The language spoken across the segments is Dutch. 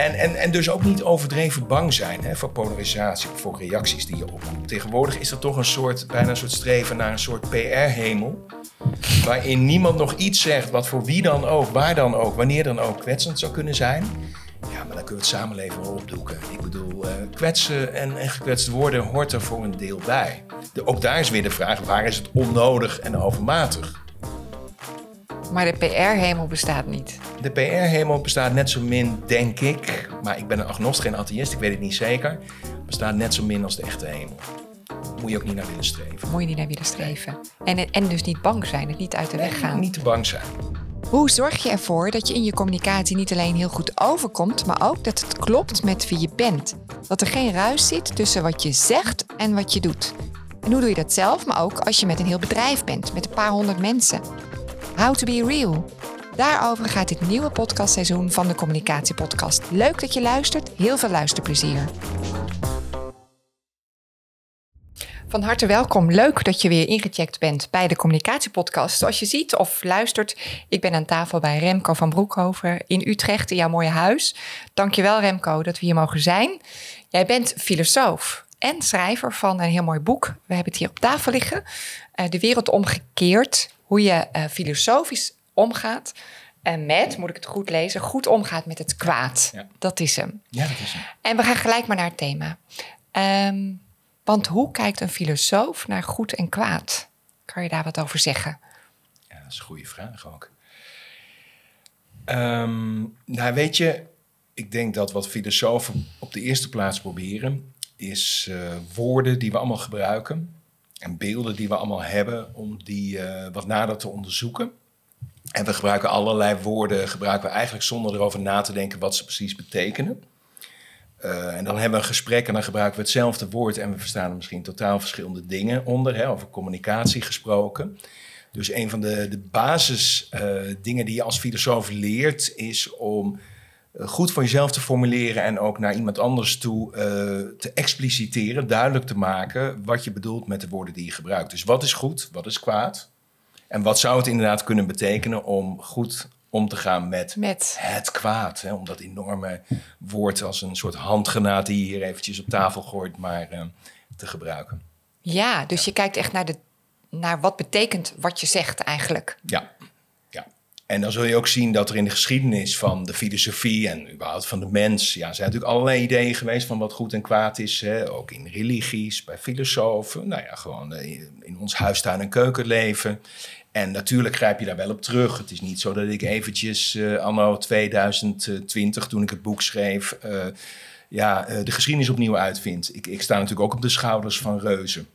En, en, en dus ook niet overdreven bang zijn hè, voor polarisatie, voor reacties die je oproept. Tegenwoordig is er toch een soort, bijna een soort streven naar een soort PR-hemel. Waarin niemand nog iets zegt wat voor wie dan ook, waar dan ook, wanneer dan ook kwetsend zou kunnen zijn. Ja, maar dan kunnen we het samenleven wel opdoeken. Ik bedoel, uh, kwetsen en, en gekwetste woorden hoort er voor een deel bij. De, ook daar is weer de vraag, waar is het onnodig en overmatig? Maar de PR-hemel bestaat niet. De PR-hemel bestaat net zo min, denk ik, maar ik ben een agnost, geen atheïst, ik weet het niet zeker, bestaat net zo min als de echte hemel. Moet je ook niet naar willen streven. Moet je niet naar willen streven. En, en dus niet bang zijn, het niet uit de weg gaan. Niet te bang zijn. Hoe zorg je ervoor dat je in je communicatie niet alleen heel goed overkomt, maar ook dat het klopt met wie je bent? Dat er geen ruis zit tussen wat je zegt en wat je doet. En hoe doe je dat zelf, maar ook als je met een heel bedrijf bent, met een paar honderd mensen? How to be real. Daarover gaat dit nieuwe podcastseizoen van de Communicatiepodcast. Leuk dat je luistert, heel veel luisterplezier. Van harte welkom. Leuk dat je weer ingecheckt bent bij de Communicatiepodcast. Zoals je ziet of luistert, ik ben aan tafel bij Remco van Broekhoven in Utrecht, in jouw mooie huis. Dankjewel Remco dat we hier mogen zijn. Jij bent filosoof en schrijver van een heel mooi boek. We hebben het hier op tafel liggen. Uh, de wereld omgekeerd hoe je uh, filosofisch omgaat en met, moet ik het goed lezen, goed omgaat met het kwaad. Dat is hem. Ja, dat is hem. En we gaan gelijk maar naar het thema. Um, want hoe kijkt een filosoof naar goed en kwaad? Kan je daar wat over zeggen? Ja, dat is een goede vraag ook. Um, nou, weet je, ik denk dat wat filosofen op de eerste plaats proberen, is uh, woorden die we allemaal gebruiken, en beelden die we allemaal hebben om die uh, wat nader te onderzoeken. En we gebruiken allerlei woorden, gebruiken we eigenlijk zonder erover na te denken wat ze precies betekenen. Uh, en dan hebben we een gesprek en dan gebruiken we hetzelfde woord en we verstaan er misschien totaal verschillende dingen onder, hè, over communicatie gesproken. Dus een van de, de basisdingen uh, die je als filosoof leert is om eh, goed voor jezelf te formuleren en ook naar iemand anders toe uh, te expliciteren, duidelijk te maken wat je bedoelt met de woorden die je gebruikt. Dus wat is goed, wat is kwaad? En wat zou het inderdaad kunnen betekenen om goed om te gaan met, met. het kwaad? Hè? Om dat enorme woord als een soort handgranaat die je hier eventjes op tafel gooit, maar uh, te gebruiken. Ja, dus je kijkt echt naar, de, naar wat betekent wat je zegt eigenlijk. Ja. En dan zul je ook zien dat er in de geschiedenis van de filosofie en überhaupt van de mens, ja, zijn natuurlijk allerlei ideeën geweest van wat goed en kwaad is. Hè? Ook in religies, bij filosofen, nou ja, gewoon eh, in ons huistuin- en keukenleven. En natuurlijk grijp je daar wel op terug. Het is niet zo dat ik eventjes uh, anno 2020, toen ik het boek schreef, uh, ja, de geschiedenis opnieuw uitvind. Ik, ik sta natuurlijk ook op de schouders van reuzen.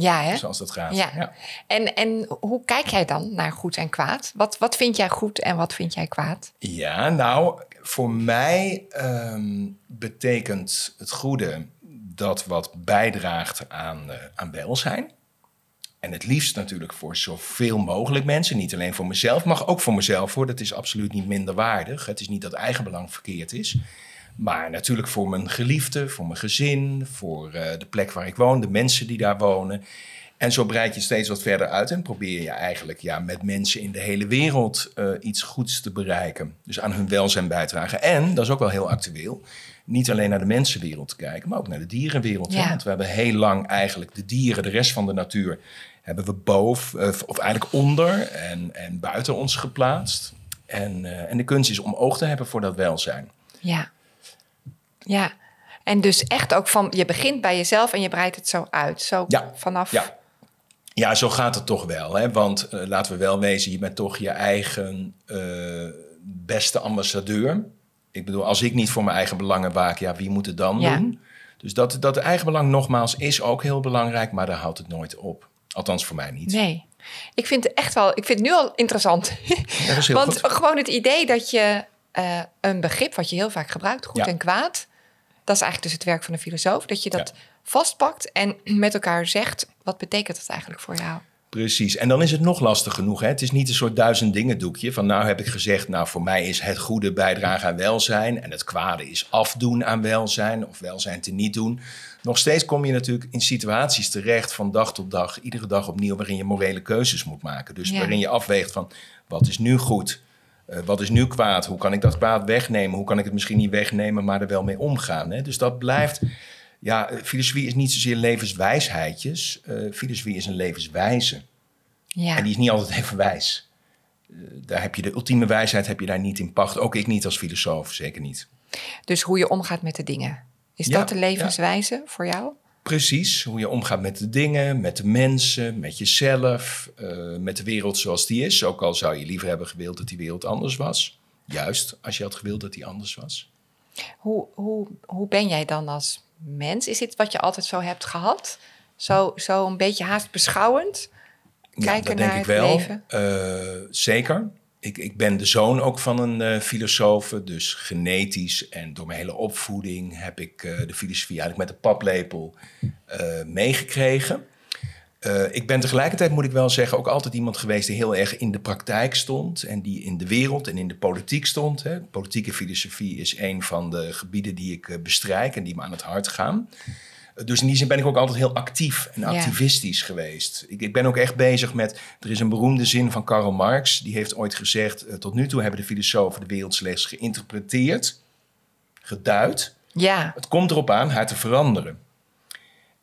Ja, hè? Zoals dat gaat. Ja. ja. En, en hoe kijk jij dan naar goed en kwaad? Wat, wat vind jij goed en wat vind jij kwaad? Ja, nou, voor mij um, betekent het goede dat wat bijdraagt aan, uh, aan welzijn. En het liefst natuurlijk voor zoveel mogelijk mensen. Niet alleen voor mezelf, maar ook voor mezelf hoor. Dat is absoluut niet minderwaardig. Het is niet dat eigenbelang verkeerd is. Maar natuurlijk voor mijn geliefde, voor mijn gezin, voor uh, de plek waar ik woon, de mensen die daar wonen. En zo breid je steeds wat verder uit en probeer je eigenlijk ja, met mensen in de hele wereld uh, iets goeds te bereiken. Dus aan hun welzijn bijdragen. En, dat is ook wel heel actueel, niet alleen naar de mensenwereld te kijken, maar ook naar de dierenwereld. Ja. Want we hebben heel lang eigenlijk de dieren, de rest van de natuur, hebben we boven, uh, of eigenlijk onder en, en buiten ons geplaatst. En, uh, en de kunst is om oog te hebben voor dat welzijn. Ja. Ja, en dus echt ook van je begint bij jezelf en je breidt het zo uit. Zo ja. vanaf. Ja. ja, zo gaat het toch wel. Hè? Want uh, laten we wel wezen, je bent toch je eigen uh, beste ambassadeur. Ik bedoel, als ik niet voor mijn eigen belangen waak, ja, wie moet het dan ja. doen? Dus dat, dat eigenbelang nogmaals is ook heel belangrijk, maar daar houdt het nooit op. Althans voor mij niet. Nee. Ik vind het echt wel, ik vind het nu al interessant. Want goed. gewoon het idee dat je uh, een begrip wat je heel vaak gebruikt, goed Ja. en kwaad, dat is eigenlijk dus het werk van een filosoof, dat je dat vastpakt en met elkaar zegt, wat betekent dat eigenlijk voor jou? Precies. En dan is het nog lastig genoeg. Hè? Het is niet een soort duizend dingen doekje. Van nou heb ik gezegd, nou voor mij is het goede bijdragen aan welzijn. En het kwade is afdoen aan welzijn of welzijn te niet doen. Nog steeds kom je natuurlijk in situaties terecht van dag tot dag, iedere dag opnieuw, waarin je morele keuzes moet maken. Dus Ja. waarin je afweegt van wat is nu goed, Eh, wat is nu kwaad? Hoe kan ik dat kwaad wegnemen? Hoe kan ik het misschien niet wegnemen, maar er wel mee omgaan? Hè? Dus dat blijft. Ja, eh, filosofie is niet zozeer levenswijsheidjes. Uh, filosofie is een levenswijze. Ja. En die is niet altijd even wijs. Uh, daar heb je de ultieme wijsheid heb je daar niet in pacht. Ook ik niet als filosoof, zeker niet. Dus hoe je omgaat met de dingen. Is Ja, dat de levenswijze voor jou? Precies, hoe je omgaat met de dingen, met de mensen, met jezelf, eh, met de wereld zoals die is. Ook al zou je liever hebben gewild dat die wereld anders was. Juist als je had gewild dat die anders was. Hoe, hoe, hoe ben jij dan als mens? Is dit wat je altijd zo hebt gehad? Zo, zo een beetje haast beschouwend? Kijken dat denk naar ik het wel. leven? Eh, zeker. Ik, ik ben de zoon ook van een eh filosoof, dus genetisch en door mijn hele opvoeding heb ik eh, de filosofie eigenlijk met de paplepel eh, meegekregen. Ik ben tegelijkertijd, moet ik wel zeggen, ook altijd iemand geweest die heel erg in de praktijk stond en die in de wereld en in de politiek stond. Hè. Politieke filosofie is een van de gebieden die ik bestrijk en die me aan het hart gaan. Dus in die zin ben ik ook altijd heel actief en Ja. activistisch geweest. Ik, ik ben ook echt bezig met. Er is een beroemde zin van Karl Marx. Die heeft ooit gezegd: eh, Tot nu toe hebben de filosofen de wereld slechts geïnterpreteerd, geduid. Ja, Het komt erop aan haar te veranderen.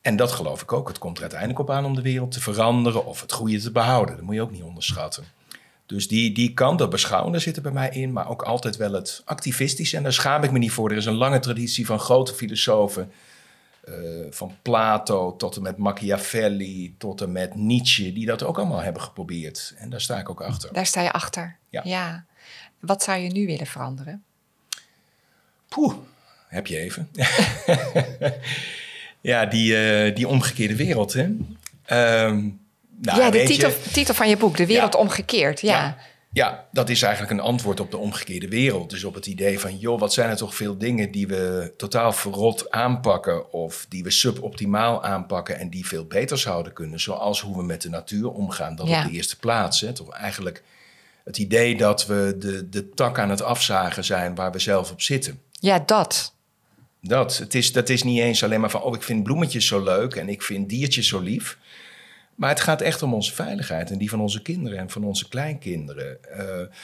En dat geloof ik ook. Het komt er uiteindelijk op aan om de wereld te veranderen of het goede te behouden. Dat moet je ook niet onderschatten. Dus die, die kant, dat beschouwende zit er bij mij in, maar ook altijd wel het activistische. En daar schaam ik me niet voor. Er is een lange traditie van grote filosofen. Eh, van Plato tot en met Machiavelli, tot en met Nietzsche, die dat ook allemaal hebben geprobeerd. En daar sta ik ook achter. daar sta je achter. Ja. Wat zou je nu willen veranderen? Poeh, heb je even. ja, die, eh, die omgekeerde wereld, hè. Ehm, nou, ja, de je- titel, titel van je boek, De Wereld Ja. Omgekeerd. Ja. Ja. Ja, dat is eigenlijk een antwoord op de omgekeerde wereld. Dus op het idee van, joh, wat zijn er toch veel dingen die we totaal verrot aanpakken... of die we suboptimaal aanpakken en die veel beter zouden kunnen. Zoals hoe we met de natuur omgaan, dat Ja. op de eerste plaats. Hè. Toch eigenlijk het idee dat we de, de tak aan het afzagen zijn waar we zelf op zitten. ja, dat. Dat. Het is, dat is niet eens alleen maar van, oh, ik vind bloemetjes zo leuk en ik vind diertjes zo lief. Maar het gaat echt om onze veiligheid en die van onze kinderen en van onze kleinkinderen. Eh,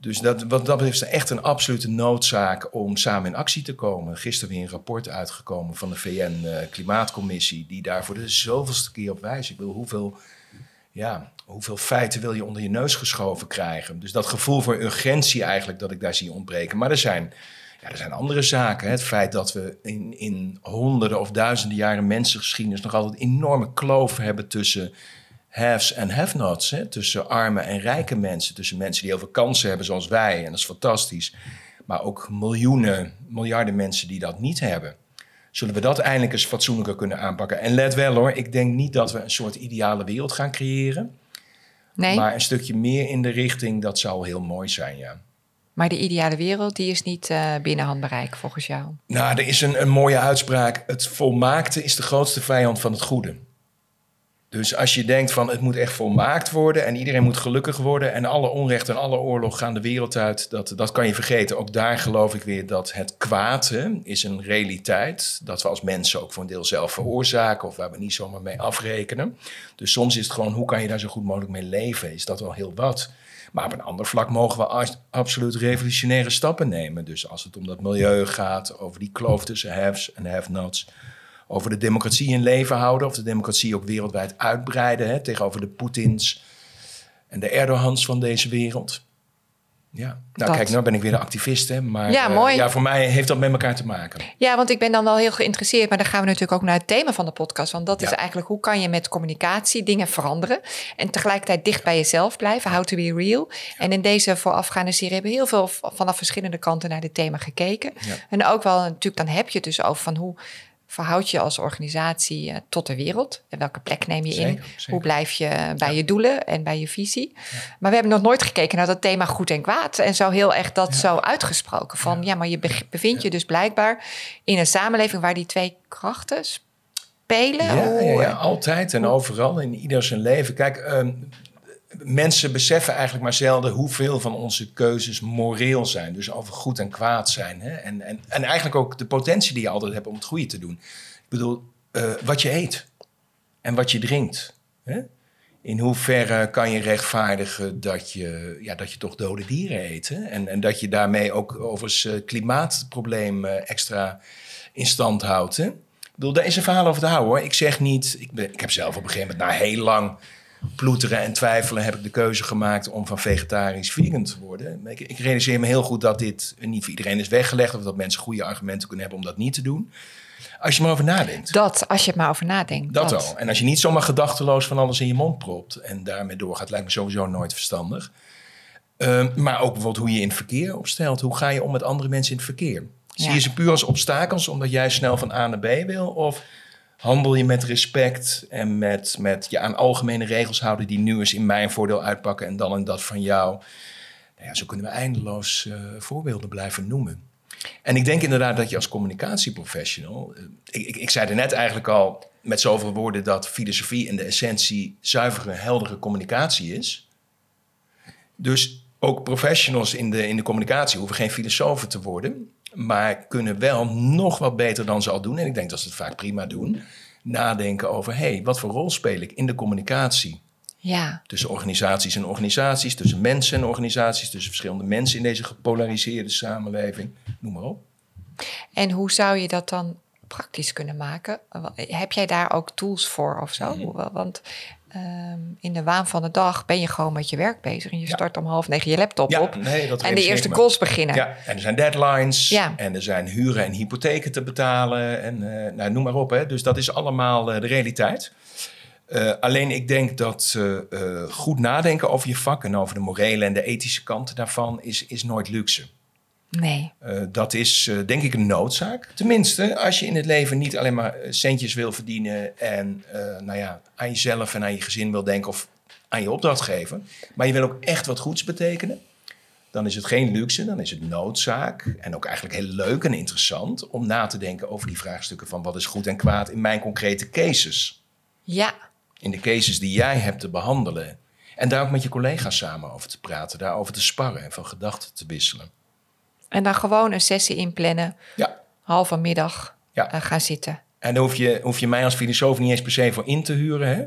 dus dat, wat dat betreft is echt een absolute noodzaak om samen in actie te komen. Gisteren weer een rapport uitgekomen van de VN-klimaatcommissie, die daar voor de zoveelste keer op wijst. Ik wil hoeveel, ja, hoeveel feiten wil je onder je neus geschoven krijgen? Dus dat gevoel voor urgentie eigenlijk dat ik daar zie ontbreken. Maar er zijn ja, er zijn andere zaken. Hè. Het feit dat we in, in honderden of duizenden jaren mensengeschiedenis nog altijd enorme kloof hebben tussen haves en have-nots. Hè. Tussen arme en rijke mensen. Tussen mensen die heel veel kansen hebben zoals wij. En dat is fantastisch. Maar ook miljoenen, miljarden mensen die dat niet hebben. Zullen we dat eindelijk eens fatsoenlijker kunnen aanpakken? En let wel hoor, ik denk niet dat we een soort ideale wereld gaan creëren. Nee, Maar een stukje meer in de richting, dat zou heel mooi zijn, ja. De ideale wereld, die is niet eh, binnen handbereik volgens jou. Nou, er is een, een mooie uitspraak. Het volmaakte is de grootste vijand van het goede. Dus als je denkt van het moet echt volmaakt worden en iedereen moet gelukkig worden en alle onrecht en alle oorlog gaan de wereld uit, dat, dat kan je vergeten. Ook daar geloof ik weer dat het kwaad is een realiteit. Dat we als mensen ook voor een deel zelf veroorzaken of waar we niet zomaar mee afrekenen. Dus soms is het gewoon hoe kan je daar zo goed mogelijk mee leven? Is dat wel heel wat? Maar op een ander vlak mogen we absoluut revolutionaire stappen nemen. Dus als het om dat milieu gaat, over die kloof tussen haves en have-nots. Over de democratie in leven houden, of de democratie ook wereldwijd uitbreiden. Hè, tegenover de Poetins en de Erdogans van deze wereld. Ja, nou Dat. kijk, nou ben ik weer de activist, hè, maar Ja, eh, mooi. ja, voor mij heeft dat met elkaar te maken. Ja, want ik ben dan wel heel geïnteresseerd, maar dan gaan we natuurlijk ook naar het thema van de podcast. Want dat is eigenlijk hoe kan je met communicatie dingen veranderen en tegelijkertijd dicht bij jezelf blijven, how to be real. En in deze voorafgaande serie hebben we heel veel vanaf verschillende kanten naar dit thema gekeken. En ook wel natuurlijk, dan heb je het dus over van hoe verhoud je als organisatie eh, tot de wereld? En welke plek neem je in? Zeker. Hoe blijf je bij je doelen en bij je visie? Maar we hebben nog nooit gekeken naar dat thema goed en kwaad. En zo heel echt dat zo uitgesproken. Van ja, maar je be- bevindt je dus blijkbaar in een samenleving waar die twee krachten spelen. Ja, ja, altijd en overal in ieder zijn leven. Kijk, ehm, mensen beseffen eigenlijk maar zelden hoeveel van onze keuzes moreel zijn. Dus over goed en kwaad zijn. Hè? En, en, en eigenlijk ook de potentie die je altijd hebt om het goede te doen. Ik bedoel, eh, wat je eet en wat je drinkt. Hè? In hoeverre kan je rechtvaardigen dat je, ja, dat je toch dode dieren eet? En, en dat je daarmee ook overigens het klimaatprobleem eh, extra in stand houdt. Hè? Ik bedoel, daar is een verhaal over te houden hoor. Ik zeg niet, ik, ik heb zelf op een gegeven moment na heel lang ploeteren en twijfelen heb ik de keuze gemaakt om van vegetarisch vegan te worden. Ik, ik realiseer me heel goed dat dit niet voor iedereen is weggelegd of dat mensen goede argumenten kunnen hebben om dat niet te doen. Als je maar over nadenkt. Dat, als je het maar over nadenkt. Dat al. En als je niet zomaar gedachteloos van alles in je mond propt en daarmee doorgaat, lijkt me sowieso nooit verstandig. Ehm, maar ook bijvoorbeeld hoe je in het verkeer opstelt. Hoe ga je om met andere mensen in het verkeer? Zie je ze puur als obstakels omdat jij snel van A naar B wil? Of handel je met respect en met, met je aan algemene regels houden die nu eens in mijn voordeel uitpakken en dan in dat van jou? Nou ja, zo kunnen we eindeloos eh, voorbeelden blijven noemen. En ik denk inderdaad dat je als communicatieprofessional. eh, Ik, ik, ik zei er net eigenlijk al met zoveel woorden dat filosofie in de essentie zuivere, heldere communicatie is. Dus ook professionals in de, in de communicatie hoeven geen filosofen te worden, maar kunnen wel nog wat beter dan ze al doen. En ik denk dat ze het vaak prima doen. Nadenken over, hé, hey, wat voor rol speel ik in de communicatie? Ja, Tussen organisaties en organisaties, tussen mensen en organisaties, tussen verschillende mensen in deze gepolariseerde samenleving. Noem maar op. en hoe zou je dat dan praktisch kunnen maken? Heb jij daar ook tools voor of zo? Mhm. Want ehm, in de waan van de dag ben je gewoon met je werk bezg en je Ja. start om half negen je laptop Ja, op nee, dat en de eerste calls beginnen. Ja, en er zijn deadlines. Ja. En er zijn huren en hypotheken te betalen. En eh, nou, noem maar op. Hè. Dus dat is allemaal eh, de realiteit. Eh, alleen ik denk dat goed nadenken over je vak en over de morele en de ethische kanten daarvan is, is nooit luxe. Nee, Eh, dat is eh, denk ik een noodzaak. Tenminste, als je in het leven niet alleen maar eh, centjes wil verdienen en nou ja, aan jezelf en aan je gezin wil denken of aan je opdrachtgever, maar je wil ook echt wat goeds betekenen, dan is het geen luxe, dan is het noodzaak en ook eigenlijk heel leuk en interessant om na te denken over die vraagstukken van wat is goed en kwaad in mijn concrete cases. ja, In de cases die jij hebt te behandelen. En daar ook met je collega's samen over te praten, daarover te sparren en van gedachten te wisselen. En dan gewoon een sessie inplannen, Ja, halve middag Ja. eh, gaan zitten. En daar hoef je, hoef je mij als filosoof niet eens per se voor in te huren. Hè?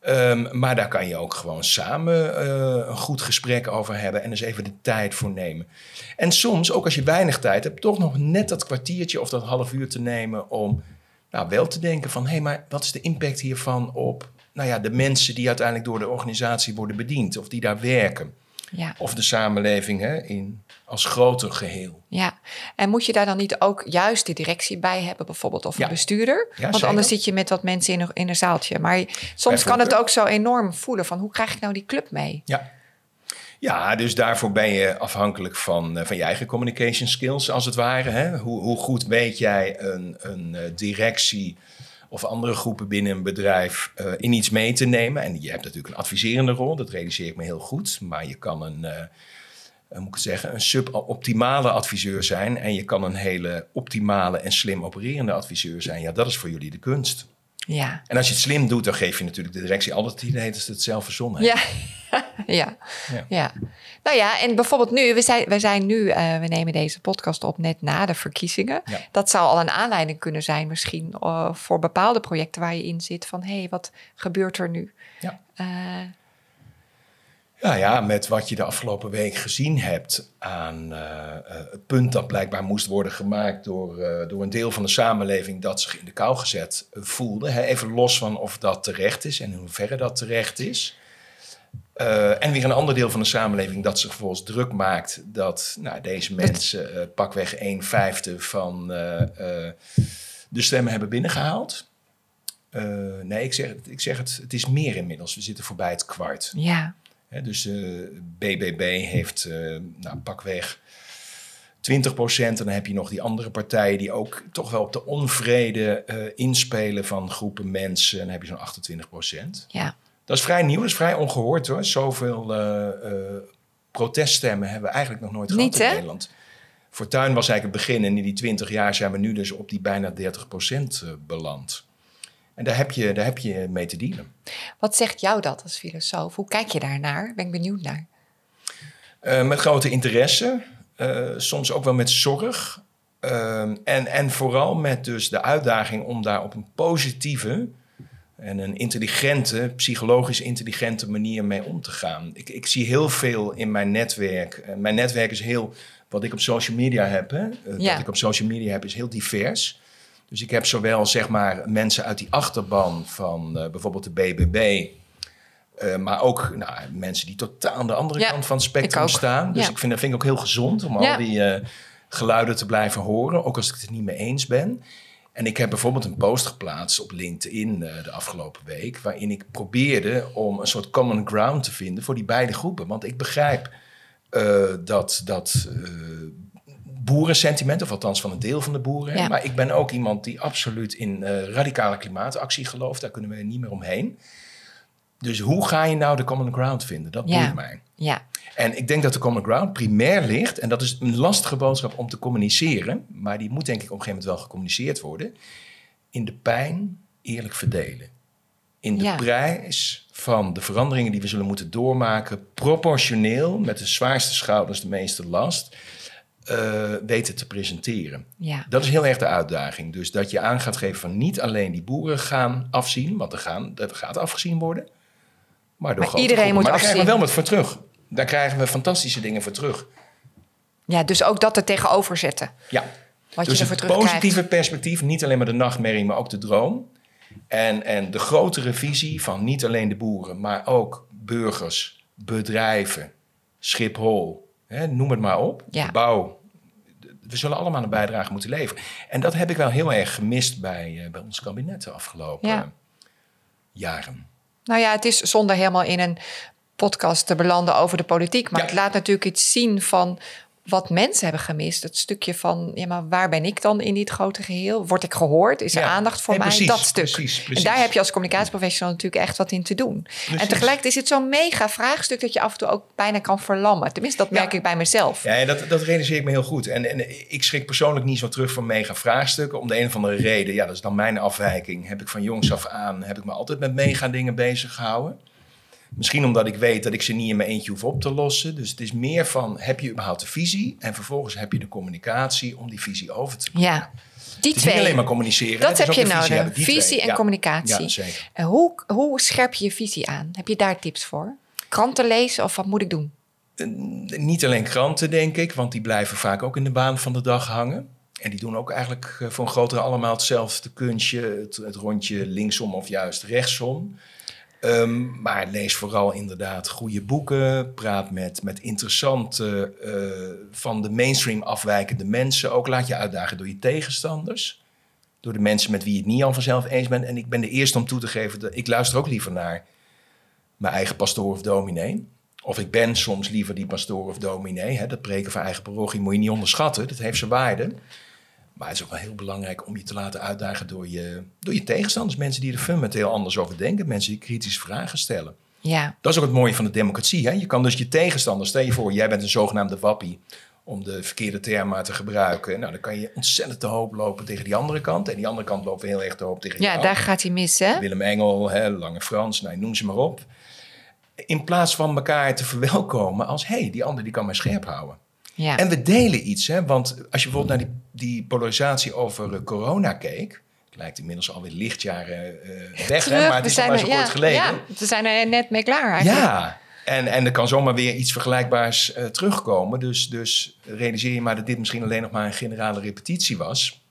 Ehm, maar daar kan je ook gewoon samen eh, een goed gesprek over hebben en eens even de tijd voor nemen. En soms, ook als je weinig tijd hebt, toch nog net dat kwartiertje of dat half uur te nemen om nou, wel te denken van... hé, hey, maar wat is de impact hiervan op nou ja, de mensen die uiteindelijk door de organisatie worden bediend... of die daar werken, Ja. of de samenleving hè, in, als groter geheel. Ja, en moet je daar dan niet ook juist de directie bij hebben, bijvoorbeeld, of Ja. een bestuurder? Ja, Want zeker. anders zit je met wat mensen in een, in een zaaltje. Maar soms kan het ook zo enorm voelen van hoe krijg ik nou die club mee? Ja. Ja, dus daarvoor ben je afhankelijk van, eh, van je eigen communication skills, als het ware. Hè? Hoe, hoe goed weet jij een, een eh, directie of andere groepen binnen een bedrijf eh, in iets mee te nemen? En je hebt natuurlijk een adviserende rol, dat realiseer ik me heel goed. Maar je kan een, eh, eh, moet ik zeggen, een suboptimale adviseur zijn. En je kan een hele optimale en slim opererende adviseur zijn. Ja, dat is voor jullie de kunst. Ja, En als je het slim doet, dan geef je natuurlijk de directie altijd het idee dat ze het zelf verzonnen ja. ja. Ja. ja. Nou ja, en bijvoorbeeld nu, we zijn, we zijn nu, eh, we nemen deze podcast op net na de verkiezingen. Ja. Dat zou al een aanleiding kunnen zijn misschien eh, voor bepaalde projecten waar je in zit. Van hé, hey, wat gebeurt er nu? Ja. Eh, Ja, ja, met wat je de afgelopen week gezien hebt aan eh, eh, het punt dat blijkbaar moest worden gemaakt door, eh, door een deel van de samenleving dat zich in de kou gezet voelde. Hè? Even los van of dat terecht is en in hoeverre dat terecht is. En weer een ander deel van de samenleving dat zich vervolgens druk maakt dat nou, deze mensen pakweg een vijfde van de stemmen hebben binnengehaald. Eh, nee, ik zeg, ik zeg het, het is meer inmiddels. We zitten voorbij het kwart. ja, Dus eh, BBB heeft eh nou, pakweg 20 procent. En dan heb je nog die andere partijen die ook toch wel op de onvrede eh, inspelen van groepen mensen. En dan heb je zo'n 28 procent. ja. Dat is vrij nieuw, dat is vrij ongehoord hoor. Zoveel eh, eh, proteststemmen hebben we eigenlijk nog nooit gehad Niet, in hè? Nederland. Fortuin was eigenlijk het begin en in die 20 jaar zijn we nu dus op die bijna 30 procent eh, beland. En daar heb, je, daar heb je mee te dealen. Wat zegt jou dat als filosoof? Hoe kijk je daarnaar? Ben ik benieuwd naar. Eh, met grote interesse, eh, soms ook wel met zorg. Ehm, en, en vooral met dus de uitdaging om daar op een positieve, En een intelligente, psychologisch intelligente manier mee om te gaan. Ik, ik zie heel veel in mijn netwerk. Eh, mijn netwerk is heel, wat ik op social media heb, hè, eh, Ja. wat ik op social media heb, is heel divers. Dus ik heb zowel zeg maar mensen uit die achterban van eh, bijvoorbeeld de BBB, eh, maar ook nou, mensen die totaal aan de andere Ja, kant van het spectrum staan. Dus Ja. ik vind, dat vind ik ook heel gezond om Ja. al die eh, geluiden te blijven horen, ook als ik het er niet mee eens ben. En ik heb bijvoorbeeld een post geplaatst op LinkedIn de afgelopen week, waarin ik probeerde om een soort common ground te vinden voor die beide groepen. Want ik begrijp dat, dat boerensentiment, of althans van een deel van de boeren. Ja. Maar ik ben ook iemand die absoluut in eh, radicale klimaatactie gelooft. Daar kunnen we niet meer omheen. Dus hoe ga je nou de common ground vinden? Dat Ja. boeit mij. Ja, En ik denk dat de common ground primair ligt, en dat is een lastige boodschap om te communiceren, maar die moet denk ik op een gegeven moment wel gecommuniceerd worden, in de pijn eerlijk verdelen. In de Ja. prijs van de veranderingen die we zullen moeten doormaken, proportioneel met de zwaarste schouders de meeste last, eh, weten te presenteren. ja. Dat is heel erg de uitdaging. Dus dat je aan gaat geven van niet alleen die boeren gaan afzien, want er, gaan, er gaat afgezien worden. Maar, door Maar iedereen groepen. moet Maar daar krijgen we wel wat voor terug. Daar krijgen we fantastische dingen voor terug. ja, dus ook dat er tegenover zetten. Ja. Wat dus je ervoor het positieve perspectief, niet alleen maar de nachtmerrie, maar ook de droom. En, en de grotere visie van niet alleen de boeren, maar ook burgers, bedrijven, Schiphol, hè, noem het maar op. Ja. Bouw. We zullen allemaal een bijdrage moeten leveren. En dat heb ik wel heel erg gemist bij, eh, bij ons kabinet de afgelopen Ja. jaren. Nou ja, het is zonder helemaal in een podcast te belanden over de politiek. Maar Ja. het laat natuurlijk iets zien van wat mensen hebben gemist. Het stukje van, ja, maar waar ben ik dan in dit grote geheel? Word ik gehoord? Is er Ja. aandacht voor mij? precies, dat stuk. precies, En daar heb je als communicatieprofessional natuurlijk echt wat in te doen. En tegelijkertijd is het zo'n mega vraagstuk dat je af en toe ook bijna kan verlammen. Tenminste, dat Ja. merk ik bij mezelf. Ja, dat, dat realiseer ik me heel goed. En, en ik schrik persoonlijk niet zo terug van mega vraagstukken. Om de een of andere reden, ja, dat is dan mijn afwijking. Heb ik van jongs af aan, heb ik me altijd met mega dingen bezig gehouden. Misschien omdat ik weet dat ik ze niet in mijn eentje hoef op te lossen. Dus het is meer van, heb je überhaupt de visie? En vervolgens heb je de communicatie om die visie over te brengen. Ja, die Het is twee. niet alleen maar communiceren. Dat heb je de visie Visie en Ja. communicatie. Ja, zeker. En hoe, hoe scherp je je visie aan? Heb je daar tips voor? Kranten lezen of wat moet ik doen? Eh, Niet alleen kranten, denk ik, want die blijven vaak ook in de baan van de dag hangen. En die doen ook eigenlijk eh, voor een grotere allemaal hetzelfde kunstje, het, het rondje linksom of juist rechtsom. Ehm, maar lees vooral inderdaad goede boeken, praat met, met interessante, eh, van de mainstream afwijkende mensen. Ook laat je uitdagen door je tegenstanders, door de mensen met wie je het niet al vanzelf eens bent. En ik ben de eerste om toe te geven, dat ik luister ook liever naar mijn eigen pastoor of dominee. Of ik ben soms liever die pastoor of dominee. Hè, dat preken van eigen parochie moet je niet onderschatten. Dat heeft zijn waarde. Maar het is ook wel heel belangrijk om je te laten uitdagen door je, door je tegenstanders. Mensen die er fundamenteel anders over denken. Mensen die kritische vragen stellen. Ja, Dat is ook het mooie van de democratie. Hè? Je kan dus je tegenstander, stel je voor, jij bent een zogenaamde wappie. Om de verkeerde term maar te gebruiken. Nou, dan kan je ontzettend te hoop lopen tegen die andere kant. En die andere kant loopt heel erg te hoop tegen ja daar gaat hij mis, hè? Willem Engel, hè, Lange Frans, nou, noem ze maar op. In plaats van elkaar te verwelkomen als... hé, hey, die ander die kan mij scherp houden. Ja. En we delen iets, hè? want als je bijvoorbeeld naar die, die polarisatie over eh, corona keek... het lijkt inmiddels alweer lichtjaren eh weg, hè, maar het is maar zo ja, kort geleden. Ja, we zijn er net mee klaar eigenlijk. Ja, en, en er kan zomaar weer iets vergelijkbaars eh, terugkomen. Dus, dus realiseer je maar dat dit misschien alleen nog maar een generale repetitie was.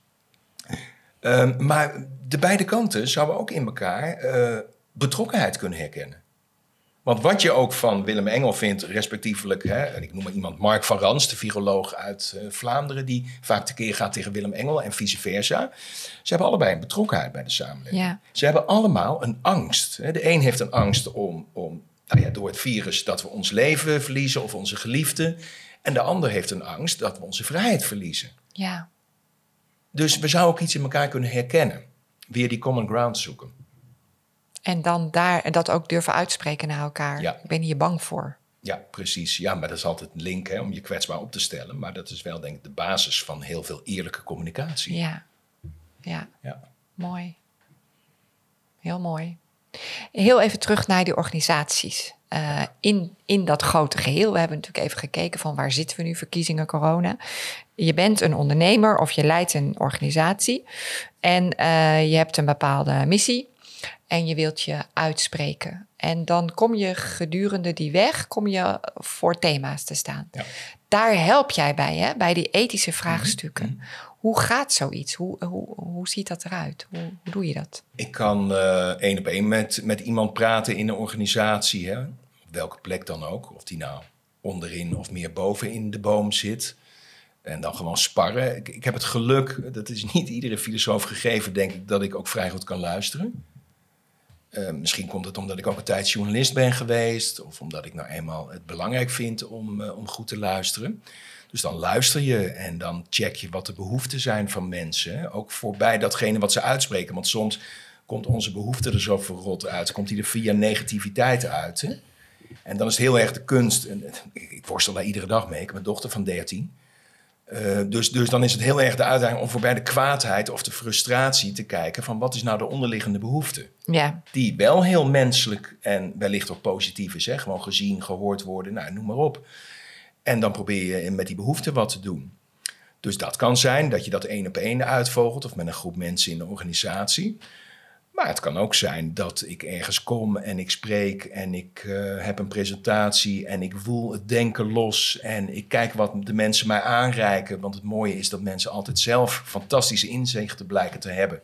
Ehm, maar de beide kanten zouden ook in elkaar betrokkenheid kunnen herkennen. Want wat je ook van Willem Engel vindt, respectievelijk, hè, en ik noem maar iemand, Mark van Rans, de viroloog uit eh, Vlaanderen, die vaak tekeer gaat tegen Willem Engel en vice versa. Ze hebben allebei een betrokkenheid bij de samenleving. Ja. Ze hebben allemaal een angst. hè. De een heeft een angst om, om nou ja, door het virus dat we ons leven verliezen of onze geliefden. En de ander heeft een angst dat we onze vrijheid verliezen. ja. Dus we zouden ook iets in elkaar kunnen herkennen. Weer die common ground zoeken. En dan daar en dat ook durven uitspreken naar elkaar. Ja. Ik ben hier bang voor. Ja, precies. Ja, maar dat is altijd een link hè, om je kwetsbaar op te stellen. Maar dat is wel denk ik de basis van heel veel eerlijke communicatie. Ja. Ja, Ja. mooi. Heel mooi. Heel even terug naar die organisaties. Eh, in, in dat grote geheel. We hebben natuurlijk even gekeken van waar zitten we nu, verkiezingen, corona. Je bent een ondernemer of je leidt een organisatie. En eh, je hebt een bepaalde missie. En je wilt je uitspreken. En dan kom je gedurende die weg, kom je voor thema's te staan. Ja. Daar help jij bij, hè? bij die ethische vraagstukken. Mhm. Hoe gaat zoiets? Hoe, hoe, hoe ziet dat eruit? Hoe, hoe doe je dat? Ik kan eh, één op één met, met iemand praten in een organisatie, hè? op welke plek dan ook. Of die nou onderin of meer bovenin de boom zit. En dan gewoon sparren. Ik, ik heb het geluk, dat is niet iedere filosoof gegeven, denk ik, dat ik ook vrij goed kan luisteren. Eh, misschien komt het omdat ik ook een tijd journalist ben geweest. Of omdat ik nou eenmaal het belangrijk vind om, eh, om goed te luisteren. Dus dan luister je en dan check je wat de behoeften zijn van mensen. Ook voorbij datgene wat ze uitspreken. Want soms komt onze behoefte er zo verrot uit. Komt die er via negativiteit uit. En dan is het heel erg de kunst. Ik, ik worstel daar iedere dag mee. Ik heb een dochter van 13. Eh, dus, dus dan is het heel erg de uitdaging om voorbij de kwaadheid of de frustratie te kijken van wat is nou de onderliggende behoefte. Ja, Die wel heel menselijk en wellicht ook positief is. Hè? Gewoon gezien, gehoord worden, nou, noem maar op. En dan probeer je met die behoefte wat te doen. Dus dat kan zijn dat je dat één op één uitvogelt of met een groep mensen in de organisatie. Maar het kan ook zijn dat ik ergens kom en ik spreek en ik eh, heb een presentatie en ik voel het denken los en ik kijk wat de mensen mij aanreiken. Want het mooie is dat mensen altijd zelf fantastische inzichten blijken te hebben.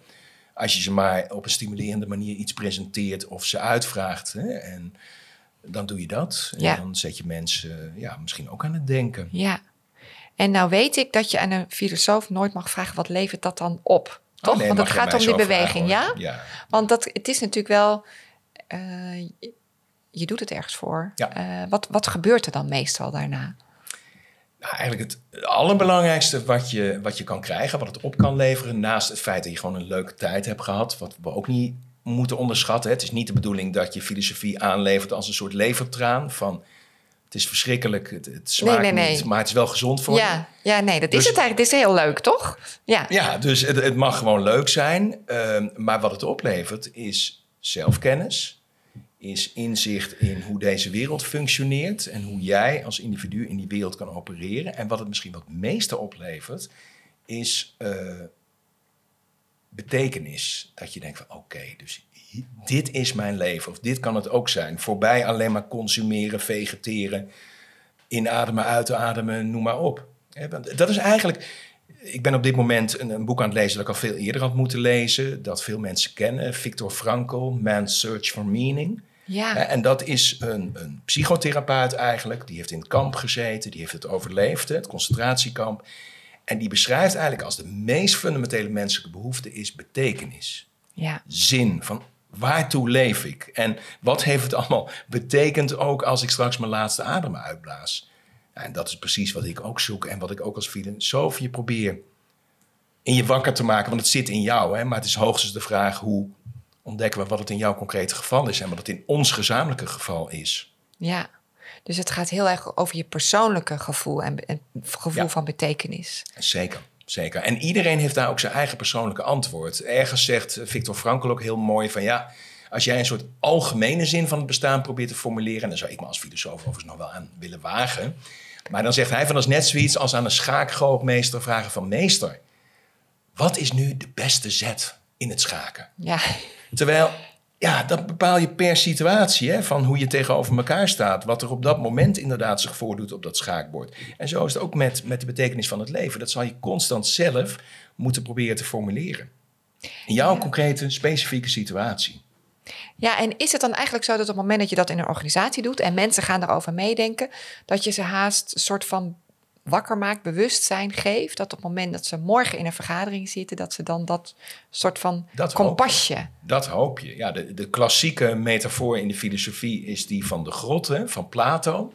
Als je ze maar op een stimulerende manier iets presenteert of ze uitvraagt. Hè? En dan doe je dat. En Ja. dan zet je mensen ja, misschien ook aan het denken. ja. En nou weet ik dat je aan een filosoof nooit mag vragen wat levert dat dan op. Toch? Oh, nee, Want het gaat om die beweging, vragen, ja? Want dat, het is natuurlijk wel. eh, je- doet het ergens voor. Ja. Eh, wat, wat gebeurt er dan meestal daarna? Nou, eigenlijk het allerbelangrijkste wat je, wat je kan krijgen, wat het op kan leveren, naast het feit dat je gewoon een leuke tijd hebt gehad, wat we ook niet moeten onderschatten. hè. Het is niet de bedoeling dat je filosofie aanlevert als een soort levertraan van het is verschrikkelijk, het, het smaakt nee, nee. niet, maar het is wel gezond voor je. Ja, ja, nee, dat Dus- is het eigenlijk. Het is heel leuk, toch? Ja, Ja, dus het, het mag gewoon leuk zijn. ehm, maar wat het oplevert is zelfkennis. Is inzicht in hoe deze wereld functioneert. En hoe jij als individu in die wereld kan opereren. En wat het misschien wat het meeste oplevert, is eh, betekenis. Dat je denkt van oké, dus dit is mijn leven. Of dit kan het ook zijn. Voorbij alleen maar consumeren, vegeteren, inademen, uitademen, noem maar op. Dat is eigenlijk ik ben op dit moment een, een boek aan het lezen dat ik al veel eerder had moeten lezen. Dat veel mensen kennen. Viktor Frankl, Man's Search for Meaning. ja. En dat is een, een psychotherapeut eigenlijk. Die heeft in het kamp gezeten. Die heeft het overleefd, het concentratiekamp. En die beschrijft eigenlijk als de meest fundamentele menselijke behoefte is betekenis. ja. Zin van waartoe leef ik? En wat heeft het allemaal betekend ook als ik straks mijn laatste adem uitblaas? En dat is precies wat ik ook zoek en wat ik ook als filosoof je probeer in je wakker te maken. Want het zit in jou, hè? maar het is hoogstens de vraag hoe ontdekken we wat het in jouw concrete geval is en wat het in ons gezamenlijke geval is. Ja, dus het gaat heel erg over je persoonlijke gevoel en, en gevoel Ja. van betekenis. Zeker, zeker. En iedereen heeft daar ook zijn eigen persoonlijke antwoord. Ergens zegt Victor Frankl ook heel mooi van ja, als jij een soort algemene zin van het bestaan probeert te formuleren, en daar zou ik me als filosoof overigens nog wel aan willen wagen. Maar dan zegt hij van is net zoiets als aan een schaakgrootmeester vragen van meester, wat is nu de beste zet in het schaken? Ja, Terwijl, ja, dat bepaal je per situatie, hè, van hoe je tegenover elkaar staat. Wat er op dat moment inderdaad zich voordoet op dat schaakbord. En zo is het ook met, met de betekenis van het leven. Dat zal je constant zelf moeten proberen te formuleren. In jouw Ja. concrete, specifieke situatie. Ja, en is het dan eigenlijk zo dat op het moment dat je dat in een organisatie doet en mensen gaan daarover meedenken, dat je ze haast een soort van wakker maakt, bewustzijn geeft, dat op het moment dat ze morgen in een vergadering zitten, dat ze dan dat soort van Dat hoop kompasje. Dat hoop je. Ja, de, de klassieke metafoor in de filosofie is die van de grot hè, van Plato.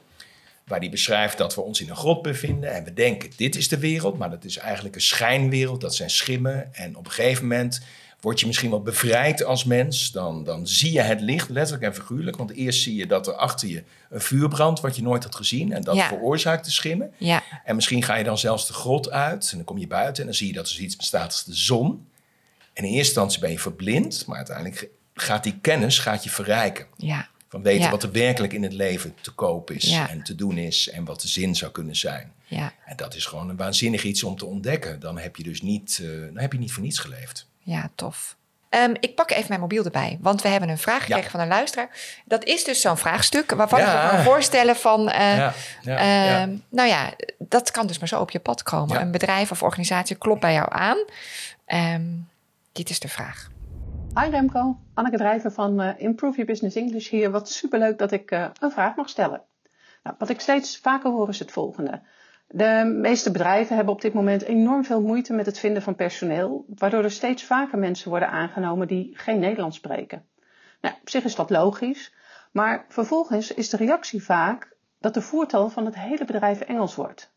Waar die beschrijft dat we ons in een grot bevinden en we denken dit is de wereld, maar dat is eigenlijk een schijnwereld, dat zijn schimmen. En op een gegeven moment word je misschien wel bevrijd als mens. Dan, dan zie je het licht, letterlijk en figuurlijk. Want eerst zie je dat er achter je een vuur brandt wat je nooit had gezien en dat Ja. veroorzaakt de schimmen. Ja, En misschien ga je dan zelfs de grot uit en dan kom je buiten en dan zie je dat er iets bestaat als de zon. En in eerste instantie ben je verblind, maar uiteindelijk gaat die kennis gaat je verrijken. ja, Van weten Ja. wat er werkelijk in het leven te koop is Ja. en te doen is en wat de zin zou kunnen zijn. ja, En dat is gewoon een waanzinnig iets om te ontdekken. Dan heb je dus niet, dan heb je niet voor niets geleefd. Ja, tof. Ehm, ik pak even mijn mobiel erbij, want we hebben een vraag gekregen Ja. van een luisteraar. Dat is dus zo'n vraagstuk waarvan Ja. ik me kan voorstellen van... eh, ja, ja, ja. Ehm, Nou ja, dat kan dus maar zo op je pad komen. Ja. Een bedrijf of organisatie klopt bij jou aan. Ehm, dit is de vraag. Hi Remco, Anneke Drijver van eh, Improve Your Business English hier. Wat superleuk dat ik eh, een vraag mag stellen. Nou, wat ik steeds vaker hoor is het volgende. De meeste bedrijven hebben op dit moment enorm veel moeite met het vinden van personeel, waardoor er steeds vaker mensen worden aangenomen die geen Nederlands spreken. Nou, op zich is dat logisch, maar vervolgens is de reactie vaak dat de voertal van het hele bedrijf Engels wordt.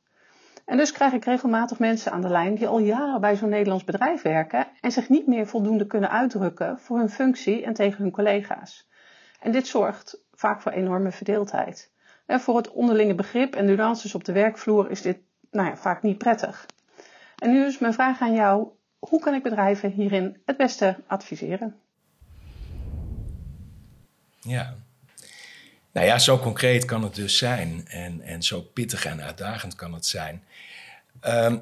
En dus krijg ik regelmatig mensen aan de lijn die al jaren bij zo'n Nederlands bedrijf werken en zich niet meer voldoende kunnen uitdrukken voor hun functie en tegen hun collega's. En dit zorgt vaak voor enorme verdeeldheid. En voor het onderlinge begrip en nuances op de werkvloer is dit nou ja, vaak niet prettig. En nu is mijn vraag aan jou: hoe kan ik bedrijven hierin het beste adviseren? Ja. Nou ja, zo concreet kan het dus zijn. En, en zo pittig en uitdagend kan het zijn. Ehm,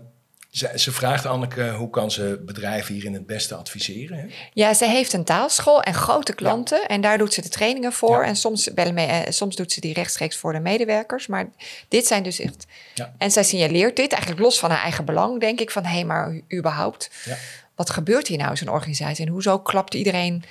ze, ze vraagt Anneke, hoe kan ze bedrijven hierin het beste adviseren? Hè? Ja, ze heeft een taalschool en grote klanten. En daar doet ze de trainingen voor. Ja. En soms, bellen mee, eh, soms doet ze die rechtstreeks voor de medewerkers. Maar dit zijn dus echt... Ja. En zij signaleert dit eigenlijk los van haar eigen belang, denk ik. Van, hé, hey, maar überhaupt, Ja. wat gebeurt hier nou in zo'n organisatie? En hoezo klapt iedereen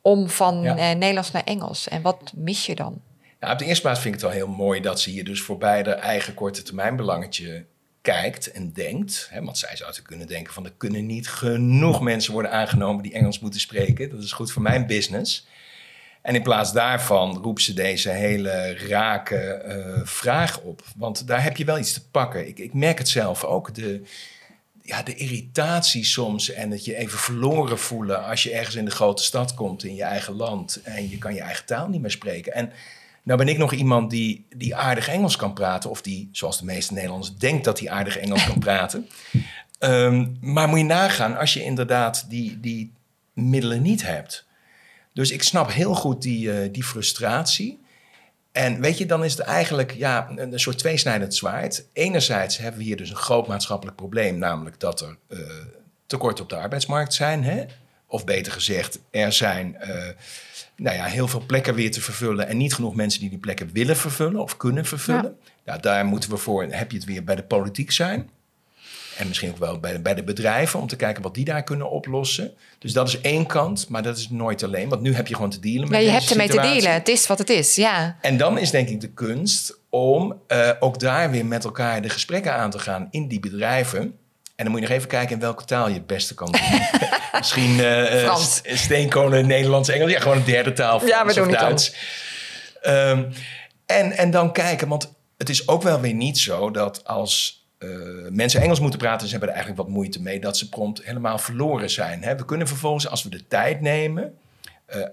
om van eh, Nederlands naar Engels? En wat mis je dan? Nou, op de eerste plaats vind ik het wel heel mooi dat ze hier dus voorbij haar eigen korte termijn belangetje kijkt en denkt. Hè, want zij zou te kunnen denken van er kunnen niet genoeg mensen worden aangenomen die Engels moeten spreken. Dat is goed voor mijn business. En in plaats daarvan roept ze deze hele rake eh, vraag op. Want daar heb je wel iets te pakken. Ik, ik merk het zelf ook. De, ja, de irritatie soms en dat je even verloren voelen als je ergens in de grote stad komt in je eigen land en je kan je eigen taal niet meer spreken. En nou ben ik nog iemand die, die aardig Engels kan praten, of die, zoals de meeste Nederlanders, denkt dat hij aardig Engels kan praten. Ehm, maar moet je nagaan als je inderdaad die, die middelen niet hebt. Dus ik snap heel goed die, eh, die frustratie. En weet je, dan is het eigenlijk ja, een, een soort tweesnijdend zwaard. Enerzijds hebben we hier dus een groot maatschappelijk probleem, namelijk dat er eh tekorten op de arbeidsmarkt zijn. Hè? Of beter gezegd, er zijn eh, nou ja, heel veel plekken weer te vervullen en niet genoeg mensen die die plekken willen vervullen of kunnen vervullen. Nou, daar moeten we voor, heb je het weer bij de politiek zijn. En misschien ook wel bij de, bij de bedrijven om te kijken wat die daar kunnen oplossen. Dus dat is één kant, maar dat is nooit alleen. Want nu heb je gewoon te dealen met Ja, je deze hebt ermee te delen. Het is wat het is, ja. En dan is denk ik de kunst om eh, ook daar weer met elkaar de gesprekken aan te gaan in die bedrijven. En dan moet je nog even kijken in welke taal je het beste kan doen. Misschien Frans. st- steenkolen, Nederlands, Engels. Ja, gewoon een derde taal. Frans Ja, we doen of Duits. Ehm, en, en dan kijken, want het is ook wel weer niet zo dat als mensen Engels moeten praten, ze hebben er eigenlijk wat moeite mee, dat ze prompt helemaal verloren zijn. Hè? We kunnen vervolgens, als we de tijd nemen,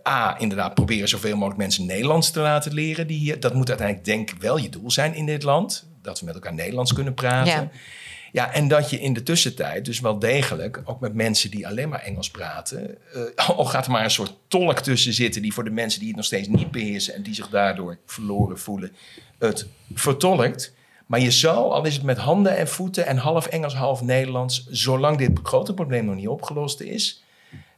A, inderdaad proberen zoveel mogelijk mensen Nederlands te laten leren. Die hier, dat moet uiteindelijk denk ik wel je doel zijn in dit land. Dat we met elkaar Nederlands kunnen praten. Ja. Ja. en dat je in de tussentijd dus wel degelijk, ook met mensen die alleen maar Engels praten, eh, al gaat er maar een soort tolk tussen zitten die voor de mensen die het nog steeds niet beheersen en die zich daardoor verloren voelen, het vertolkt. Maar je zou, al is het met handen en voeten en half Engels, half Nederlands, zolang dit grote probleem nog niet opgelost is,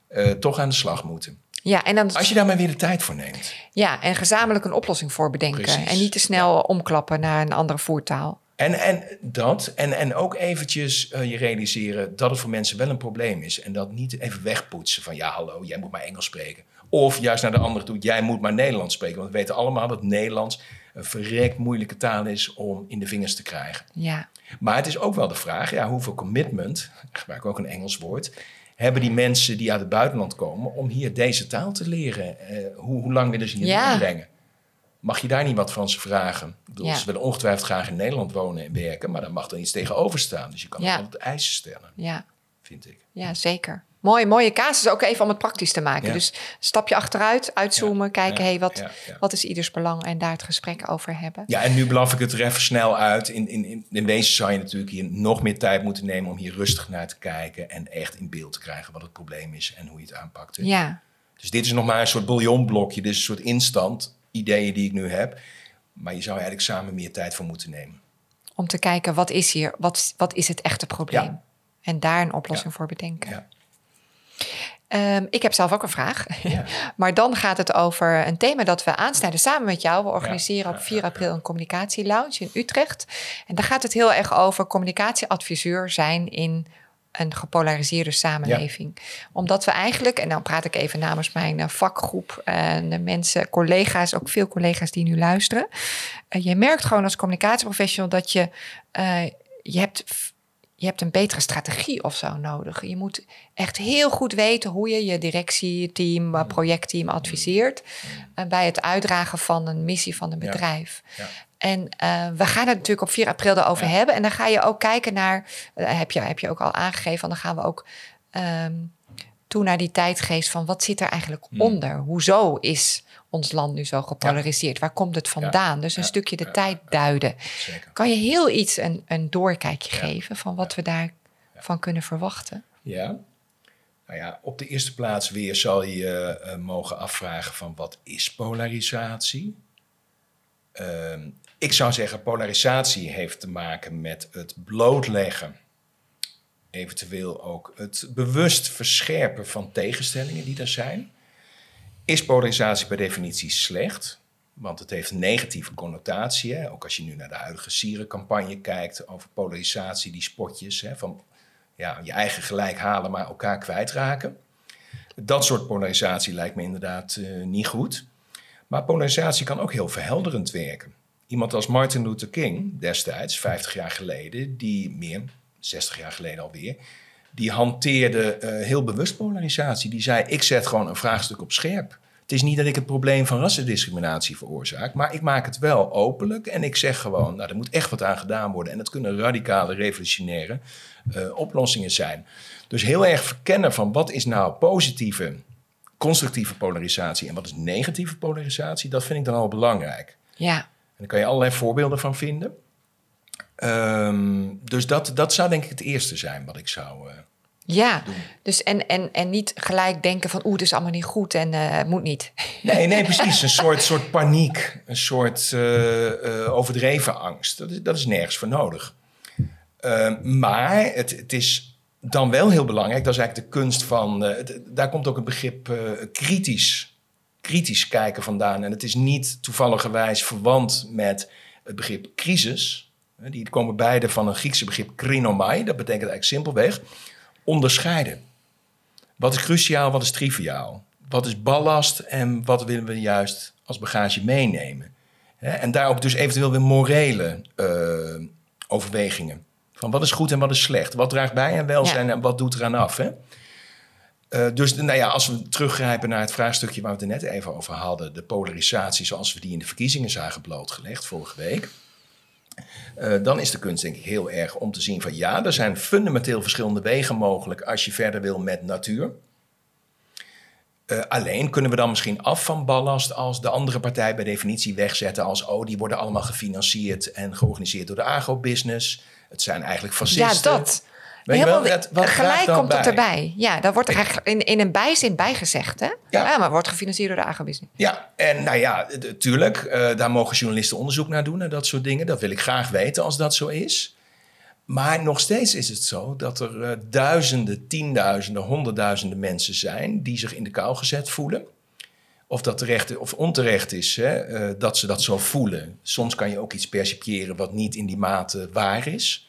eh, toch aan de slag moeten. Ja, en dan Als je daar maar weer de tijd voor neemt. ja, en gezamenlijk een oplossing voor bedenken. Precies. En niet te snel omklappen naar een andere voertaal. En, en dat, en, en ook eventjes eh, je realiseren dat het voor mensen wel een probleem is. En dat niet even wegpoetsen van ja, hallo, jij moet maar Engels spreken. Of juist naar de andere toe, jij moet maar Nederlands spreken. Want we weten allemaal dat Nederlands een verrekt moeilijke taal is om in de vingers te krijgen. Ja, Maar het is ook wel de vraag, ja, hoeveel commitment, ik gebruik ook een Engels woord, hebben die mensen die uit het buitenland komen om hier deze taal te leren? Eh, hoe, hoe lang willen ze hier Ja. doorbrengen? Mag je daar niet wat van ze vragen? Bedoel, Ja. Ze willen ongetwijfeld graag in Nederland wonen en werken, maar daar mag dan iets tegenover staan. Dus je kan Ja. altijd eisen stellen, ja, vind ik. ja, zeker. Mooi, mooie casus ook even om het praktisch te maken. Dus stapje achteruit, uitzoomen, kijken, hey, wat, wat is ieders belang en daar het gesprek over hebben. Ja, en nu blaf ik het er even snel uit. In, in, in, in wezen zou je natuurlijk hier nog meer tijd moeten nemen om hier rustig naar te kijken en echt in beeld te krijgen wat het probleem is en hoe je het aanpakt. hè. Ja, Dus dit is nog maar een soort bouillonblokje. Dit is een soort instant ideeën die ik nu heb. Maar je zou eigenlijk samen meer tijd voor moeten nemen. om te kijken wat is hier, wat, wat is het echte probleem? Ja. En daar een oplossing Ja. voor bedenken. Ja. Ehm, ik heb zelf ook een vraag. Ja. maar dan gaat het over een thema dat we aansnijden samen met jou. We organiseren Ja, op ja, 4 ja, april een communicatielounge in Utrecht. En daar gaat het heel erg over communicatieadviseur zijn in een gepolariseerde samenleving. Omdat we eigenlijk, en dan praat ik even namens mijn eh, vakgroep en de mensen, collega's, ook veel collega's die nu luisteren. Eh, je merkt gewoon als communicatieprofessional dat je, eh, je hebt je hebt een betere strategie of zo nodig. Je moet echt heel goed weten hoe je je directieteam, eh, projectteam adviseert eh, bij het uitdragen van een missie van een Ja. bedrijf. Ja. En eh, we gaan het natuurlijk op 4 april erover Ja. hebben. En dan ga je ook kijken naar, eh, heb, je, heb je ook al aangegeven, dan gaan we ook ehm, toe naar die tijdgeest van wat zit er eigenlijk Hmm. onder? Hoezo is ons land nu zo gepolariseerd? Waar komt het vandaan? Dus een stukje de tijd duiden. Zeker. Kan je heel iets een, een doorkijkje geven van wat we daarvan kunnen verwachten? Ja. Nou ja, op de eerste plaats weer zal je je eh, mogen afvragen van wat is polarisatie? Ehm, ik zou zeggen, polarisatie heeft te maken met het blootleggen, eventueel ook het bewust verscherpen van tegenstellingen die er zijn. Is polarisatie per definitie slecht? Want het heeft negatieve connotatie. Ook als je nu naar de huidige Sierencampagne kijkt over polarisatie, die spotjes hè, van ja, je eigen gelijk halen, maar elkaar kwijtraken. Dat soort polarisatie lijkt me inderdaad eh, niet goed. Maar polarisatie kan ook heel verhelderend werken. Iemand als Martin Luther King, destijds, 50 jaar geleden, die meer, 60 jaar geleden alweer, die hanteerde eh, heel bewust polarisatie. Die zei: Ik zet gewoon een vraagstuk op scherp. Het is niet dat ik het probleem van rassendiscriminatie veroorzaak, maar ik maak het wel openlijk en ik zeg gewoon: Nou, er moet echt wat aan gedaan worden. En dat kunnen radicale, revolutionaire eh, oplossingen zijn. Dus heel erg verkennen van wat is nou positieve, constructieve polarisatie en wat is negatieve polarisatie, dat vind ik dan al belangrijk. Ja, daar kan je allerlei voorbeelden van vinden. Ehm, dus dat, dat zou denk ik het eerste zijn wat ik zou. eh, ja. Dus en, en, en niet gelijk denken van oeh, het is allemaal niet goed en het moet niet. Nee, nee, precies. Een soort, soort paniek, een soort eh, overdreven angst. Dat is, dat is nergens voor nodig. Ehm, maar het, het is dan wel heel belangrijk, dat is eigenlijk de kunst van. het- daar komt ook een begrip kritisch, kritisch kijken vandaan. En het is niet toevalligerwijs verwant met het begrip crisis. Die komen beide van een Griekse begrip krinomai. Dat betekent eigenlijk simpelweg onderscheiden. Wat is cruciaal, wat is triviaal? Wat is ballast en wat willen we juist als bagage meenemen? En daarop dus eventueel weer morele eh, overwegingen. Van wat is goed en wat is slecht? Wat draagt bij aan welzijn en wat doet eraan af? Hè? Eh, dus nou ja, als we teruggrijpen naar het vraagstukje waar we het er net even over hadden, de polarisatie zoals we die in de verkiezingen zagen blootgelegd vorige week. Eh, dan is de kunst denk ik heel erg om te zien van ja, er zijn fundamenteel verschillende wegen mogelijk als je verder wil met natuur. Eh, alleen kunnen we dan misschien af van ballast als de andere partij bij definitie wegzetten als oh, die worden allemaal gefinancierd en georganiseerd door de agrobusiness. Het zijn eigenlijk fascisten. Ja, dat. Helemaal, wel, dat- wat gelijk komt het bij? erbij. Ja, daar wordt er eigenlijk in, in een bijzin bijgezegd, hè? Ja. maar wordt gefinancierd door de agrobusiness. Ja, en nou ja, d- tuurlijk, eh, daar mogen journalisten onderzoek naar doen, naar dat soort dingen. Dat wil ik graag weten als dat zo is. Maar nog steeds is het zo dat er eh, duizenden, tienduizenden, honderdduizenden mensen zijn die zich in de kou gezet voelen. Of dat terecht of onterecht is hè, eh, dat ze dat zo voelen. Soms kan je ook iets percipiëren wat niet in die mate waar is.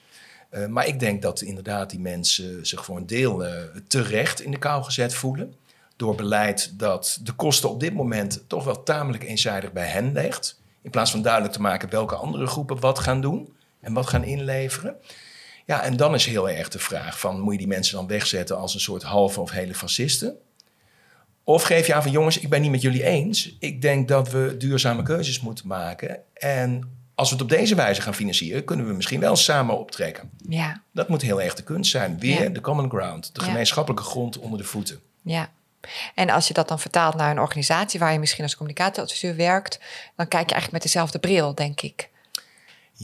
Eh, maar ik denk dat inderdaad die mensen zich voor een deel eh, terecht in de kou gezet voelen. Door beleid dat de kosten op dit moment toch wel tamelijk eenzijdig bij hen legt. In plaats van duidelijk te maken welke andere groepen wat gaan doen en wat gaan inleveren. Ja, en dan is heel erg de vraag van moet je die mensen dan wegzetten als een soort halve of hele fascisten? Of geef je aan van jongens, ik ben niet met jullie eens. Ik denk dat we duurzame keuzes moeten maken. En als we het op deze wijze gaan financieren, kunnen we misschien wel samen optrekken. Ja, Dat moet heel erg de kunst zijn. Weer Ja. de common ground, de gemeenschappelijke grond onder de voeten. ja. En als je dat dan vertaalt naar een organisatie waar je misschien als communicatieadviseur werkt, dan kijk je eigenlijk met dezelfde bril, denk ik.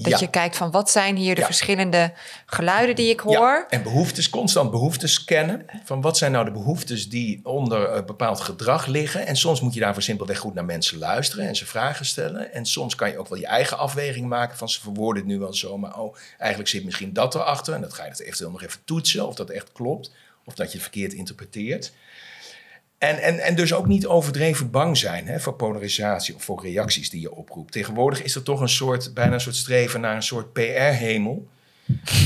Dat ja. je kijkt van wat zijn hier de Ja. verschillende geluiden die ik Ja, hoor. en behoeftes, constant behoeftes scannen. Van wat zijn nou de behoeftes die onder bepaald gedrag liggen. En soms moet je daarvoor simpelweg goed naar mensen luisteren en ze vragen stellen. En soms kan je ook wel je eigen afweging maken van ze verwoorden het nu wel zo. Maar oh, eigenlijk zit misschien dat erachter. En dat ga je eventueel nog even toetsen of dat echt klopt. Of dat je het verkeerd interpreteert. En, en, en dus ook niet overdreven bang zijn hè, voor polarisatie of voor reacties die je oproept. Tegenwoordig is er toch een soort, bijna een soort streven naar een soort PR-hemel.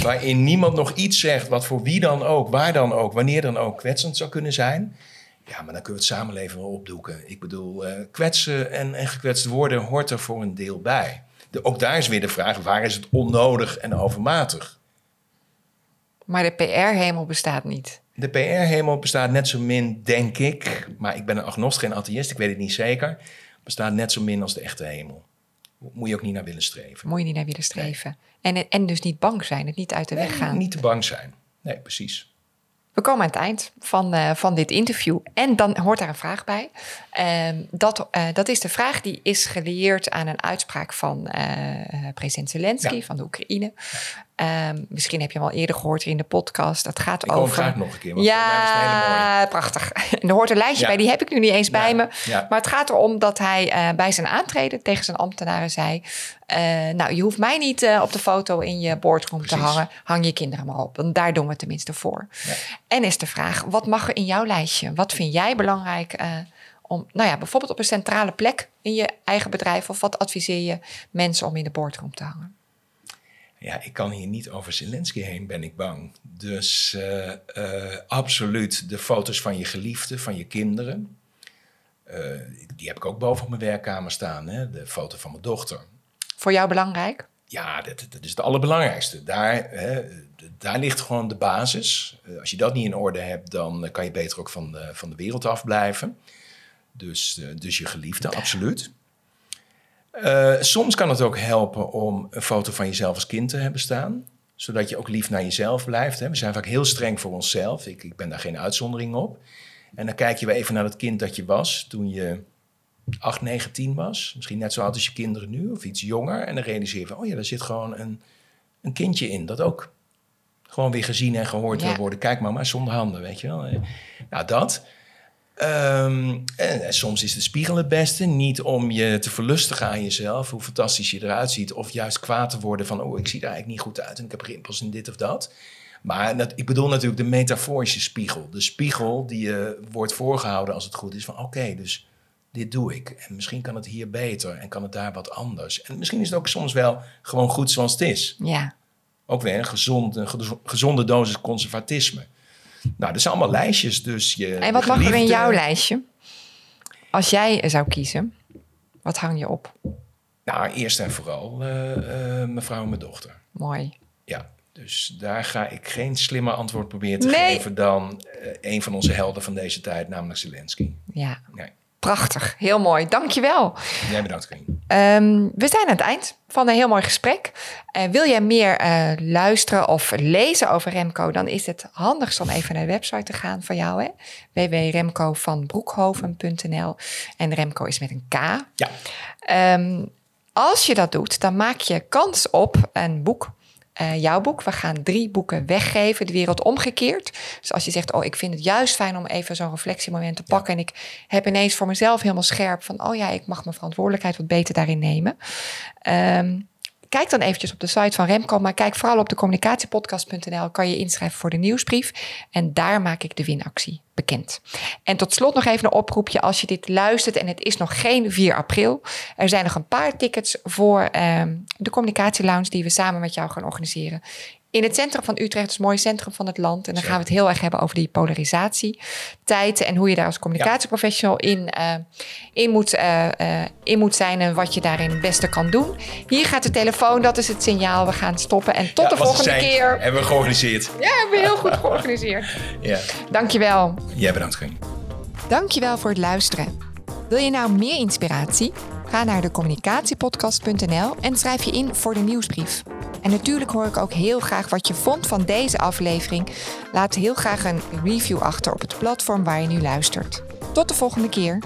Waarin niemand nog iets zegt wat voor wie dan ook, waar dan ook, wanneer dan ook kwetsend zou kunnen zijn. Ja, maar dan kunnen we het samenleven wel opdoeken. Ik bedoel, uh, kwetsen en, en gekwetst worden hoort er voor een deel bij. Ook daar is weer de vraag, waar is het onnodig en overmatig? Maar de PR-hemel bestaat niet. De PR-hemel bestaat net zo min, denk ik, maar ik ben een agnost, geen atheïst, ik weet het niet zeker, bestaat net zo min als de echte hemel. Moet je ook niet naar willen streven. Moet je niet naar willen streven. En, en dus niet bang zijn, het niet uit de weg gaan. Niet te bang zijn. Nee, precies. We komen aan het eind van, uh, van dit interview. En dan hoort daar een vraag bij. Uh, dat, uh, dat is de vraag die is gelieerd aan een uitspraak van eh, president Zelensky ja. van de Oekraïne. Um, misschien heb je hem al eerder gehoord in de podcast. Dat gaat ik over. graag nog een keer. Ja, prachtig. En er hoort een lijstje ja. bij, die heb ik nu niet eens bij me. Maar het gaat erom dat hij uh, bij zijn aantreden tegen zijn ambtenaren zei: Nou, je hoeft mij niet op de foto in je boardroom Precies. te hangen. Hang je kinderen maar op. Want daar doen we tenminste voor. En is de vraag: wat mag er in jouw lijstje? Wat vind jij belangrijk? Om, nou ja, bijvoorbeeld op een centrale plek in je eigen bedrijf, of wat adviseer je mensen om in de boardroom te hangen? Ja, ik kan hier niet over Zelensky heen, ben ik bang. Dus uh, uh, absoluut de foto's van je geliefde, van je kinderen. Uh, die heb ik ook boven op mijn werkkamer staan, hè? de foto van mijn dochter. Voor jou belangrijk? Ja, dat, dat is het allerbelangrijkste. Daar, hè, daar ligt gewoon de basis. als je dat niet in orde hebt, dan kan je beter ook van de, van de wereld afblijven. Dus, dus je geliefde, absoluut. Uh, soms kan het ook helpen om een foto van jezelf als kind te hebben staan. Zodat je ook lief naar jezelf blijft. Hè. We zijn vaak heel streng voor onszelf. Ik, ik ben daar geen uitzondering op. En dan kijk je weer even naar het kind dat je was toen je 8, 9, 10 was. Misschien net zo oud als je kinderen nu of iets jonger. En dan realiseer je van, oh ja, daar zit gewoon een, een kindje in. Dat ook gewoon weer gezien en gehoord ja. wil worden. Kijk maar, maar zonder handen, weet je wel. Nou, dat. Um, en, en, soms is de spiegel het beste. Niet om je te verlustigen aan jezelf, hoe fantastisch je eruit ziet. Of juist kwaad te worden van, oh, ik zie er eigenlijk niet goed uit en ik heb rimpels en dit of dat. Maar dat, ik bedoel natuurlijk de metaforische spiegel. De spiegel die je wordt voorgehouden als het goed is van, oké, okay, dus dit doe ik. En misschien kan het hier beter en kan het daar wat anders. En misschien is het ook soms wel gewoon goed zoals het is. Ja. Ook weer een gezonde dosis conservatisme. Nou, dat zijn allemaal lijstjes. Dus je, en wat mag er in jouw lijstje? Als jij zou kiezen, wat hang je op? Nou, eerst en vooral uh, uh, mevrouw en mijn dochter. Mooi. Ja, dus daar ga ik geen slimmer antwoord proberen te nee. geven dan uh, een van onze helden van deze tijd, namelijk Zelensky. Ja. Nee. Prachtig, heel mooi. Dankjewel. Jij bedankt, Karin. Um, we zijn aan het eind van een heel mooi gesprek. Uh, wil jij meer uh, luisteren of lezen over Remco, dan is het handigst om even naar de website te gaan van jou, www.remcovanbroekhoven.nl. En Remco is met een K. Ja. Um, als je dat doet, dan maak je kans op een boek uh, jouw boek. We gaan drie boeken weggeven, de wereld omgekeerd. Dus als je zegt, oh, ik vind het juist fijn om even zo'n reflectiemoment te pakken. Ja. En ik heb ineens voor mezelf helemaal scherp van, oh ja, ik mag mijn verantwoordelijkheid wat beter daarin nemen. Um, kijk dan eventjes op de site van Remco, maar kijk vooral op de communicatiepodcast.nl. Kan je inschrijven voor de nieuwsbrief. En daar maak ik de winactie bekend. En tot slot nog even een oproepje als je dit luistert en het is nog geen 4 april. Er zijn nog een paar tickets voor um, de communicatielounge die we samen met jou gaan organiseren in het centrum van Utrecht, het is een mooi centrum van het land. En dan gaan we het heel erg hebben over die polarisatietijd en hoe je daar als communicatieprofessional in, uh, in, moet, uh, uh, in moet zijn en wat je daarin het beste kan doen. Hier gaat de telefoon, dat is het signaal. We gaan stoppen en tot ja, de volgende keer. Hebben we georganiseerd. Ja, hebben we heel goed georganiseerd. ja. Dankjewel. Jij bedankt, Geen. Dankjewel voor het luisteren. Wil je nou meer inspiratie? Ga naar de communicatiepodcast.nl en schrijf je in voor de nieuwsbrief. En natuurlijk hoor ik ook heel graag wat je vond van deze aflevering. Laat heel graag een review achter op het platform waar je nu luistert. Tot de volgende keer.